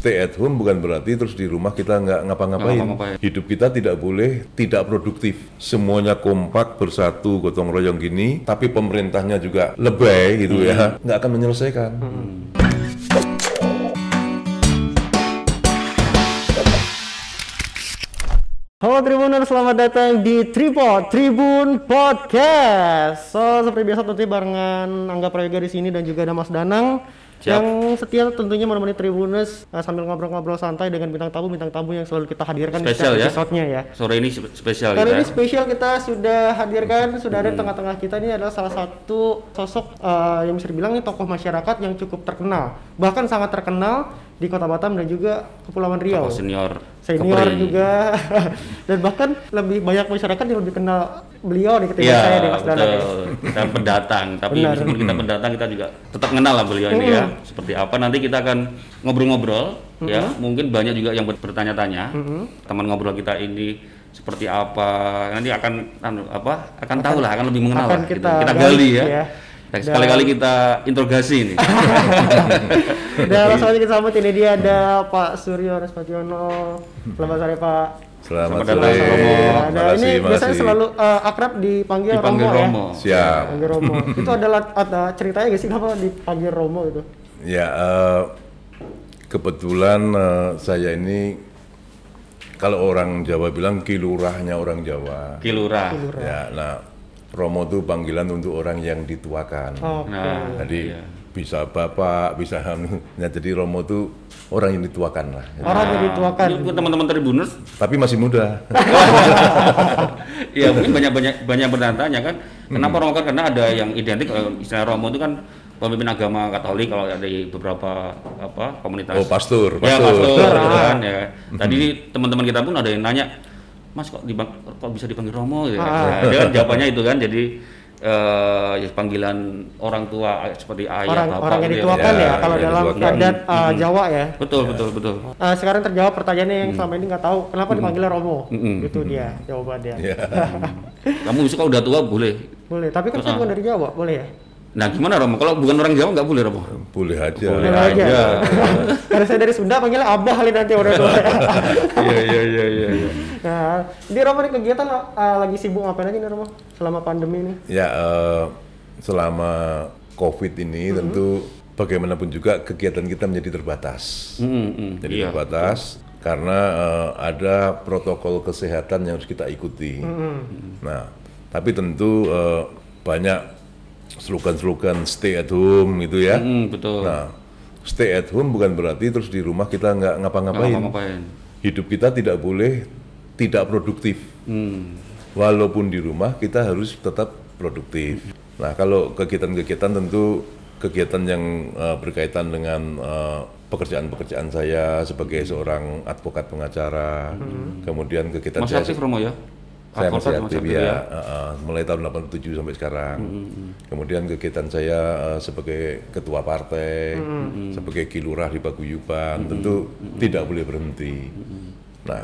stay at home bukan berarti terus di rumah kita nggak ngapa-ngapain. Ngapa-ngapain. Hidup kita tidak boleh tidak produktif. Semuanya kompak bersatu gotong royong gini, tapi pemerintahnya juga lebay gitu ya, nggak akan menyelesaikan. Halo Tribuners, selamat datang di Tripod Tribun Podcast. So, seperti biasa tentunya barengan Angga Prayoga di sini dan juga ada Mas Danang Siap. yang setia tentunya menemani Tribuners uh, sambil ngobrol-ngobrol santai dengan bintang tamu bintang tamu yang selalu kita hadirkan Spesial di ya. setiap episode-nya ya. Sore ini spe- spesial Kali ini ya. spesial kita sudah hadirkan, sudah ada di tengah-tengah kita ini adalah salah satu sosok uh, yang bisa dibilang ini tokoh masyarakat yang cukup terkenal, bahkan sangat terkenal di Kota Batam dan juga Kepulauan Riau. Tokoh senior. Senior Kepri. juga dan bahkan lebih banyak masyarakat yang lebih kenal beliau nih ketika Iya, saya di Mas Danang ya. Kita pendatang, tapi Benar. meskipun kita pendatang kita juga tetap kenal lah beliau ini ya. Seperti apa nanti kita akan ngobrol-ngobrol ya. Mungkin banyak juga yang ber- bertanya-tanya. Teman ngobrol kita ini seperti apa nanti akan anu, apa akan tahu lah akan lebih mengenal akan lah, gitu. kita kita gali, gali ya, ya. Dan sekali-kali kita interogasi ini Dan langsung aja kita sambut ini dia ada Pak Suryo Respationo. Selamat sore Pak. Selamat, Selamat sore. Romo. Ada Makasih, ini biasanya makasih. selalu uh, akrab dipanggil, dipanggil Romo, Romo. ya. Siap. Panggil Romo. itu adalah ada ceritanya gak sih kenapa dipanggil Romo itu? Ya, eh, kebetulan eh, saya ini kalau orang Jawa bilang kilurahnya orang Jawa. Kilura. Ya, nah Romo itu panggilan untuk orang yang dituakan. Oke. Nah, Jadi iya. bisa bapak, bisa anu. Nah, jadi Romo itu orang yang dituakan lah. Orang yang dituakan. Ini buat teman-teman Tribuners Tapi masih muda. Iya mungkin banyak banyak banyak bertanya kan kenapa Romo kan karena ada yang identik kalau istilah Romo itu kan pemimpin agama Katolik kalau ada di beberapa apa komunitas. Oh, pastor, Ya pastor. pastor gitu Ah. kan ya. Tadi teman-teman kita pun ada yang nanya, Mas kok dibang, kok bisa dipanggil Romo? Ya, Ah. Ya, kan jawabannya itu kan jadi eh, ya panggilan orang tua eh, seperti ayah orang bapak orang yang gitu ya. dituakan ya, Ya, kalau yang dalam adat uh, Jawa ya. Betul betul betul. Uh, sekarang terjawab pertanyaannya yang selama ini nggak tahu kenapa dipanggilnya Romo. Mm-mm. Itu dia jawabannya. Ya. Kamu bisa kalau udah tua boleh. Boleh, tapi kan Ah. saya bukan dari Jawa, boleh ya? Nah gimana Romo? Kalau bukan orang Jawa nggak boleh Romo? Boleh aja. Boleh aja. aja. Karena saya dari Sunda panggilnya Abah kali nanti udah tua. Iya iya iya iya. Nah, di Romo ini kegiatan uh, lagi sibuk ngapain aja nih Romo selama pandemi ini? Ya, eh, selama COVID ini tentu bagaimanapun juga kegiatan kita menjadi terbatas. Mm, mm, Jadi iya. terbatas karena eh, ada protokol kesehatan yang harus kita ikuti. Nah, tapi tentu eh, banyak slogan-slogan stay at home gitu ya. Mm, betul. Nah, stay at home bukan berarti terus di rumah kita nggak ngapa-ngapain. Hidup kita tidak boleh tidak produktif. Hmm. Walaupun di rumah kita harus tetap produktif. Nah, kalau kegiatan-kegiatan tentu kegiatan yang eh, berkaitan dengan eh, pekerjaan-pekerjaan saya sebagai seorang advokat pengacara, kemudian kegiatan Masih saya aktif Romo ya? saya masih Advokat aktif ya, uh, uh, mulai tahun 87 sampai sekarang. Kemudian kegiatan saya uh, sebagai ketua partai, sebagai kilurah di Paguyuban, tentu tidak boleh berhenti. Nah,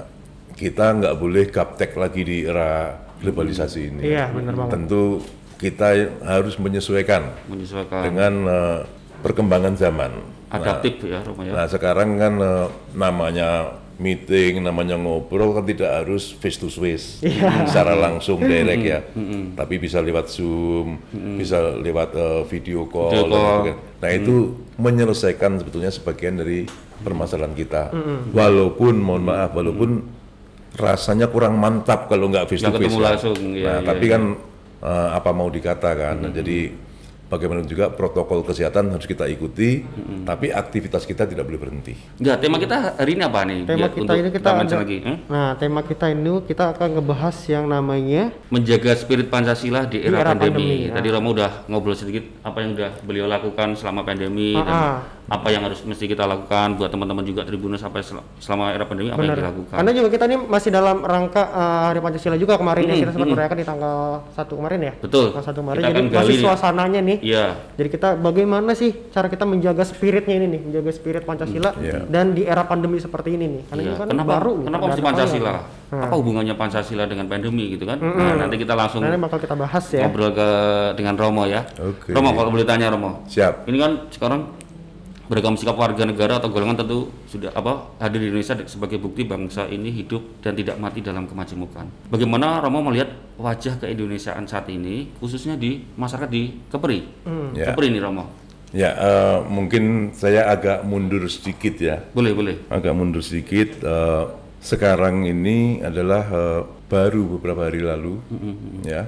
kita nggak boleh gaptek lagi di era globalisasi ini. Iya, benar banget. Tentu kita harus menyesuaikan Menyesuaikan. dengan uh, perkembangan zaman. Adaptif ya Romo ya? Nah sekarang kan eh, namanya meeting, namanya ngobrol kan tidak harus face to face, secara langsung direct ya, tapi bisa lewat zoom, bisa lewat eh, video call. Video dan call. sebagainya. Nah itu menyelesaikan sebetulnya sebagian dari permasalahan kita. Walaupun mohon maaf, walaupun rasanya kurang mantap kalau nggak face to Nggak face. ketemu langsung, iya, nah iya, tapi iya. kan eh, apa mau dikatakan, Nah, jadi Bagaimana juga protokol kesehatan harus kita ikuti, tapi aktivitas kita tidak boleh berhenti. Enggak, tema kita hari ini apa nih? Tema Biar kita untuk ini kita ada- lagi. Hmm? Nah, tema kita ini kita akan ngebahas yang namanya Menjaga spirit Pancasila di era, era pandemi. pandemi, Tadi Romo udah ngobrol sedikit apa yang udah beliau lakukan selama pandemi Ah, dan ah. Apa yang harus mesti kita lakukan buat teman-teman juga Tribunus apa sel- selama era pandemi apa yang Benar. dilakukan. Karena juga kita ini masih dalam rangka uh, Hari Pancasila juga kemarin ya Mm, kita sempat mm. merayakan di tanggal 1 kemarin ya. Betul. Tanggal 1 kemarin. Kita Jadi gali masih nih. suasananya nih. Iya. Jadi kita bagaimana sih cara kita menjaga spiritnya ini nih, menjaga spirit Pancasila Iya. dan di era pandemi seperti ini nih. Karena Iya. ini kan Kenapa baru. nih, kenapa mesti Pancasila? ya? Hmm. Apa hubungannya Pancasila dengan pandemi gitu kan? Nah, nanti kita langsung ini bakal kita bahas ya. ngobrol ke dengan Romo ya. Oke. Romo kalau boleh tanya Romo. Siap. Ini kan sekarang beragam sikap warga negara atau golongan tentu sudah apa hadir di Indonesia sebagai bukti bangsa ini hidup dan tidak mati dalam kemajemukan. Bagaimana Romo melihat wajah keindonesiaan saat ini khususnya di masyarakat di Kepri? Ya. Kepri ini Romo. Ya, eh, mungkin saya agak mundur sedikit ya. Boleh, boleh. Agak mundur sedikit. eh, sekarang ini adalah eh, baru beberapa hari lalu, ya.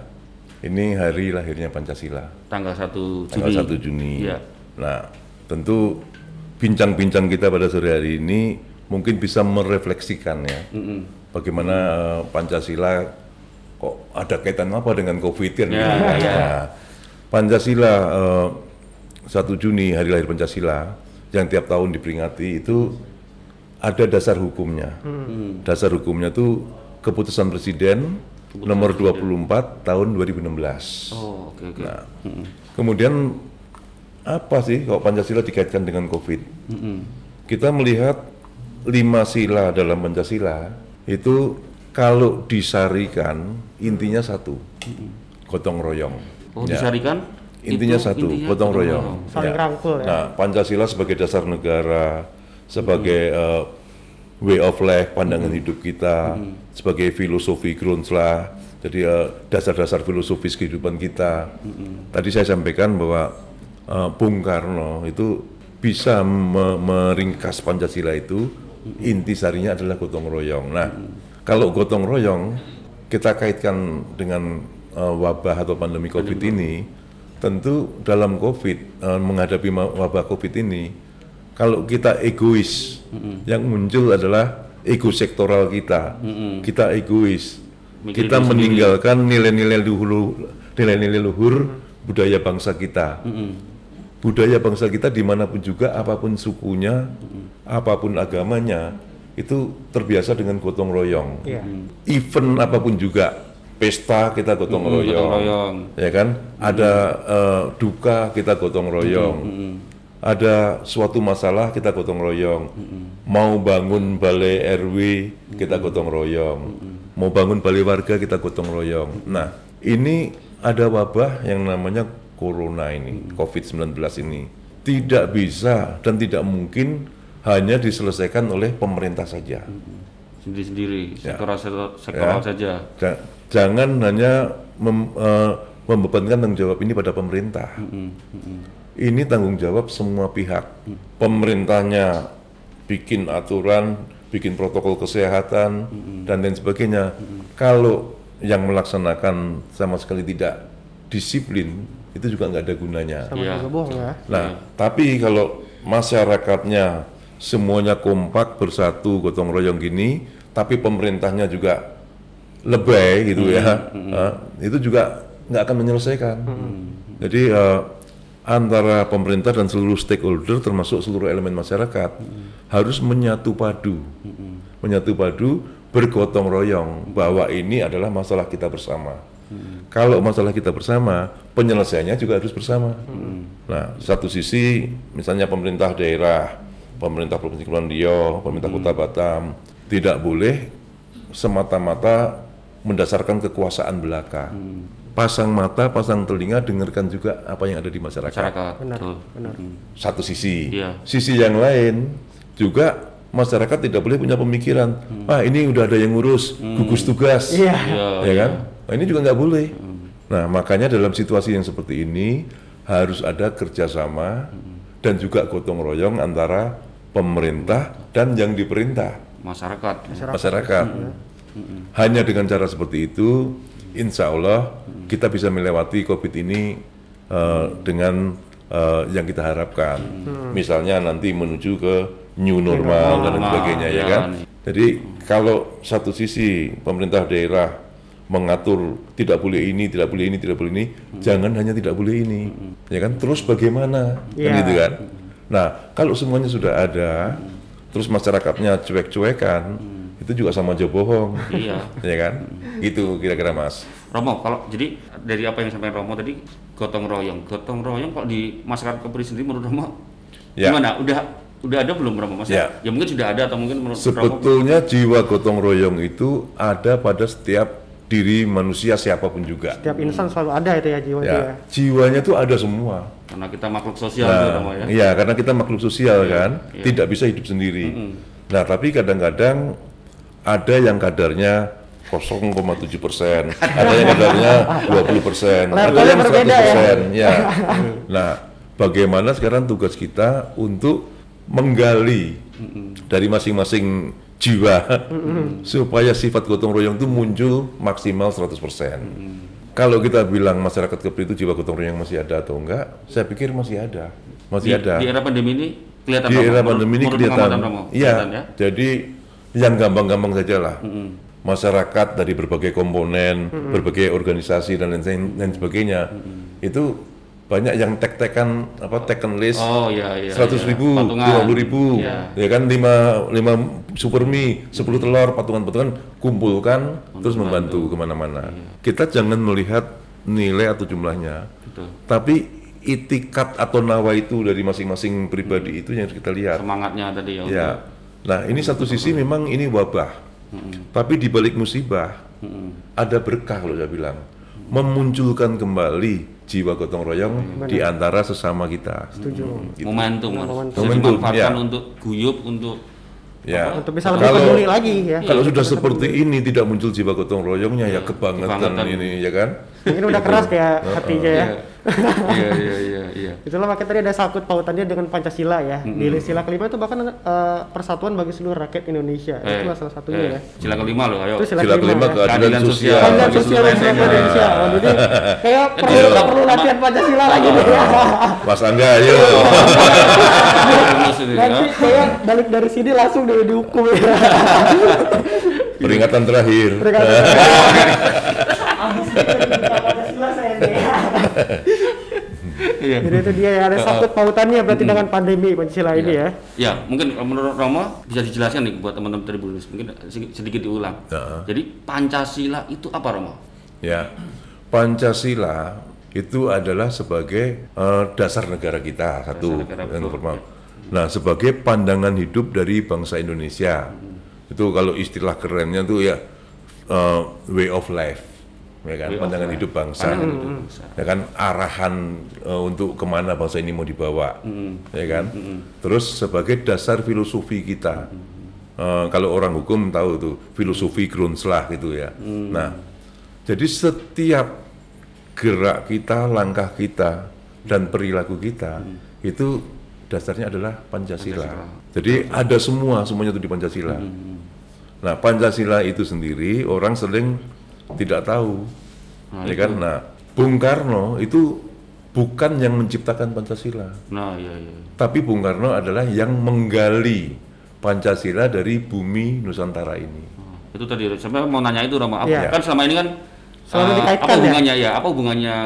Ini hari lahirnya Pancasila, Tanggal 1 Juni. tanggal 1 Juni. Iya. Nah, tentu bincang-bincang kita pada sore hari ini mungkin bisa merefleksikan ya, bagaimana eh, Pancasila kok ada kaitan apa dengan COVID kan? Ya, gitu kan. ya. Nah, Pancasila eh, 1 Juni hari lahir Pancasila yang tiap tahun diperingati itu ada dasar hukumnya. Dasar hukumnya itu keputusan presiden nomor 24 tahun 2016. Oh, oke oke. Nah, kemudian apa sih kalau Pancasila dikaitkan dengan COVID? Kita melihat lima sila dalam Pancasila itu kalau disarikan intinya satu, gotong royong. Oh, Ya. disarikan Intinya itu satu, intinya gotong royong. Saling rangkul ya. Nah, Pancasila sebagai dasar negara, sebagai eh, way of life, pandangan hidup kita, sebagai filosofi Grundslah, jadi eh, dasar-dasar filosofis kehidupan kita. Tadi saya sampaikan bahwa eh, Bung Karno itu bisa me- meringkas Pancasila itu inti sarinya adalah gotong royong. Nah, kalau gotong royong kita kaitkan dengan eh, wabah atau pandemi Covid ini, tentu dalam COVID eh, menghadapi wabah COVID ini, kalau kita egois, yang muncul adalah ego sektoral kita. Kita egois, kita meninggalkan nilai-nilai luhur, nilai-nilai luhur budaya bangsa kita. Budaya bangsa kita di mana pun juga, apa pun sukunya, apa pun agamanya, itu terbiasa dengan gotong royong. Iya. event apa pun juga pesta kita gotong royong, gotong royong. ya kan? Ada eh, duka kita gotong royong. Ada suatu masalah kita gotong royong. Mau bangun balai RW kita gotong royong. Mau bangun balai warga kita gotong royong. Nah ini ada wabah yang namanya corona ini COVID-19 ini tidak bisa dan tidak mungkin hanya diselesaikan oleh pemerintah saja sendiri-sendiri Ya. sektoral sektor- sektoral saja. Ja- jangan hanya mem- eh, membebankan tanggung jawab ini pada pemerintah. Ini tanggung jawab semua pihak. Pemerintahnya bikin aturan, bikin protokol kesehatan dan lain sebagainya. Kalau yang melaksanakan sama sekali tidak disiplin, itu juga nggak ada gunanya. Sama juga bohong ya. Nah, tapi kalau masyarakatnya semuanya kompak bersatu gotong royong gini, tapi pemerintahnya juga lebay gitu ya, ah, itu juga nggak akan menyelesaikan. Jadi eh, antara pemerintah dan seluruh stakeholder, termasuk seluruh elemen masyarakat, harus menyatu padu, menyatu padu, bergotong royong bahwa ini adalah masalah kita bersama. Kalau masalah kita bersama, penyelesaiannya juga harus bersama. Nah, satu sisi misalnya pemerintah daerah, pemerintah Provinsi Kepulauan Riau, pemerintah Kota Batam tidak boleh semata-mata mendasarkan kekuasaan belaka. Pasang mata, pasang telinga, dengarkan juga apa yang ada di masyarakat. Masyarakat. Benar, Betul. benar. Satu sisi. Iya. Sisi yang lain juga masyarakat tidak boleh punya pemikiran, ah ini udah ada yang ngurus, gugus tugas Iya. Iya, ya kan? Nah, ini juga nggak boleh. Nah, makanya dalam situasi yang seperti ini harus ada kerjasama dan juga gotong royong antara pemerintah dan yang diperintah Masyarakat. masyarakat. Hanya dengan cara seperti itu, insya Allah kita bisa melewati COVID ini eh, dengan eh, yang kita harapkan. Misalnya nanti menuju ke new normal dan lain normal, sebagainya ya ya. kan. Jadi kalau satu sisi pemerintah daerah mengatur tidak boleh ini, tidak boleh ini, tidak boleh ini, jangan hanya tidak boleh ini, ya kan? Terus bagaimana, kan Iya. gitu kan? Nah, kalau semuanya sudah ada, terus masyarakatnya cuek-cuekan, itu juga sama aja bohong, Iya. ya kan? Itu kira-kira mas. Romo, kalau jadi dari apa yang disampaikan Romo tadi gotong royong, gotong royong kalau di masyarakat Kepri sendiri menurut Romo Ya. gimana? Udah udah ada belum Romo? Maksudnya, Ya. ya mungkin sudah ada atau mungkin menurut Romo Sebetulnya jiwa gotong royong itu ada pada setiap diri manusia siapa pun juga. Setiap insan selalu ada itu ya jiwa itu Ya, ya. jiwanya tuh ada semua. Karena kita makhluk sosial tuh Romo ya. Iya, karena kita makhluk sosial kan, iya. tidak bisa hidup sendiri. Nah, tapi kadang-kadang ada yang kadarnya 0,7 persen, ada yang kadarnya 20 persen, ada yang 100 berbeda ya. persen. Ya. Nah, bagaimana sekarang tugas kita untuk menggali dari masing-masing jiwa supaya sifat gotong royong itu muncul maksimal 100 persen. Kalau kita bilang masyarakat Kepri itu jiwa gotong royong masih ada atau enggak, saya pikir masih ada, Di, masih ada di era pandemi ini kelihatan di era pandemi ini kelihatan. Iya. kelihatan ya. Jadi yang gampang-gampang saja lah. Masyarakat dari berbagai komponen, berbagai organisasi dan lain, lain sebagainya itu banyak yang tek-tekan apa taken list Oh iya iya. seratus iya. ribu, lima puluh ribu, Iya. ya kan lima lima super mie, sepuluh telur, patungan-patungan kumpulkan terus membantu ke mana-mana. Iya. Kita jangan melihat nilai atau jumlahnya, Betul. tapi itikat atau nawa itu dari masing-masing pribadi itu yang harus kita lihat. Semangatnya tadi ya. Ya. Nah, ini satu sisi memang ini wabah. Tapi di balik musibah ada berkah loh saya bilang. Memunculkan kembali jiwa gotong royong di antara sesama kita. Setuju. Gitu. Momentum, Mas. Momentum. Momentum, ya. untuk guyup untuk Ya. Untuk bisa lebih Kalau- peduli lagi ya. Kalau sudah seperti ini tidak muncul jiwa gotong royongnya ya kebangetan kebangetan. ini ya kan? Mungkin udah keras kayak hatinya ya. Iya iya iya iya. Itulah makanya tadi ada sakut pautannya dengan Pancasila ya. Di sila kelima itu bahkan eh, persatuan bagi seluruh rakyat Indonesia. Eh, Itulah salah satunya eh, ya. Sila kelima loh, ayo. Itu sila, Sila kelima ya. keadilan sosial. sosial. Keadilan bagi sosial Indonesia. Oh, jadi kayak perlu perlu latihan Pancasila lagi nih. Mas Angga ayo. Terus ini, ya. Nanti balik dari sini langsung di dihukum ya. Peringatan terakhir. Saya nih. Iya. Jadi itu dia ya ada sakut pautannya berarti dengan pandemi Pancasila ini ya. Ya, mungkin menurut Romo bisa dijelaskan nih buat teman-teman Tribunus, mungkin sedikit, sedikit diulang. Heeh. Jadi Pancasila itu apa Romo? Ya, Pancasila itu adalah sebagai eh, dasar negara kita satu negara, yang pertama. Nah, sebagai pandangan hidup dari bangsa Indonesia. Itu kalau istilah kerennya tuh ya eh, way of life, ya kan, Way of pandangan hidup bangsa. Pandangan hidup bangsa. Ya kan, arahan eh, untuk ke mana bangsa ini mau dibawa, ya kan. Terus sebagai dasar filosofi kita. Eh, kalau orang hukum tahu tuh filosofi Grundslag gitu ya. Nah, jadi setiap gerak kita, langkah kita, dan perilaku kita itu dasarnya adalah Pancasila. Jadi ada semua, semuanya itu di Pancasila. Nah, Pancasila itu sendiri orang sering tidak tahu, ya kan? Nah, Bung Karno itu bukan yang menciptakan Pancasila, Nah, iya iya. tapi Bung Karno adalah yang menggali Pancasila dari bumi Nusantara ini. Oh, Itu tadi sampai mau nanya itu Romo. Apa, Iya. Kan selama ini kan Selalu dikaitkan apa ya? hubungannya ya? Apa hubungannya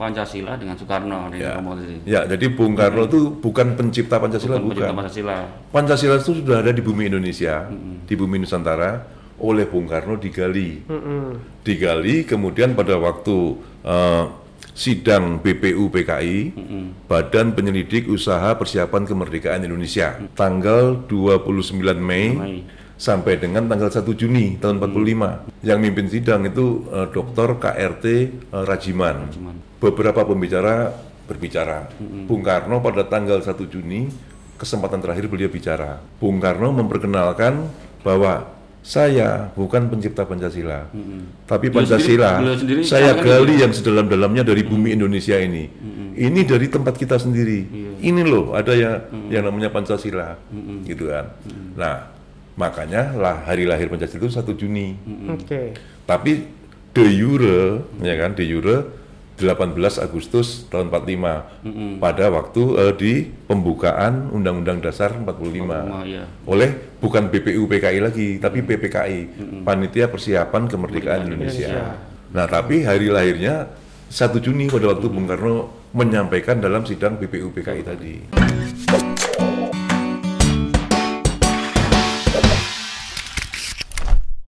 Pancasila dengan Soekarno Ya, ya jadi Bung Karno itu bukan pencipta Pancasila, Bukan pencipta bukan. Pancasila. Pancasila itu sudah ada di bumi Indonesia, di bumi Nusantara oleh Bung Karno digali. Digali kemudian pada waktu eh, sidang BPU PKI, Badan Penyelidik Usaha Persiapan Kemerdekaan Indonesia, tanggal 29 Mei, Mei. sampai dengan tanggal 1 Juni tahun 45. Yang mimpin sidang itu eh, Dr. KRT eh, Rajiman. Beberapa pembicara berbicara. Bung Karno pada tanggal 1 Juni kesempatan terakhir beliau bicara. Bung Karno memperkenalkan bahwa saya bukan pencipta Pancasila, tapi Beliau Pancasila sendiri- beliau sendiri saya kan gali yang sedalam-dalamnya dari bumi Indonesia ini. Ini dari tempat kita sendiri. Ini loh ada yang yang namanya Pancasila, gitu kan. Nah, makanya lah hari lahir Pancasila itu 1 Juni. Oke. Tapi de jure, ya kan, de jure 18 Agustus tahun 45 pada waktu eh, di pembukaan Undang-Undang Dasar 45 Oh, iya. oleh bukan BPU PKI lagi tapi PPKI Panitia Persiapan Kemerdekaan Indonesia. Nah tapi hari lahirnya 1 Juni pada waktu Bung Karno menyampaikan dalam sidang BPU PKI tadi.